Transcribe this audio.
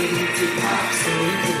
ที่ที่ที่ที่ที่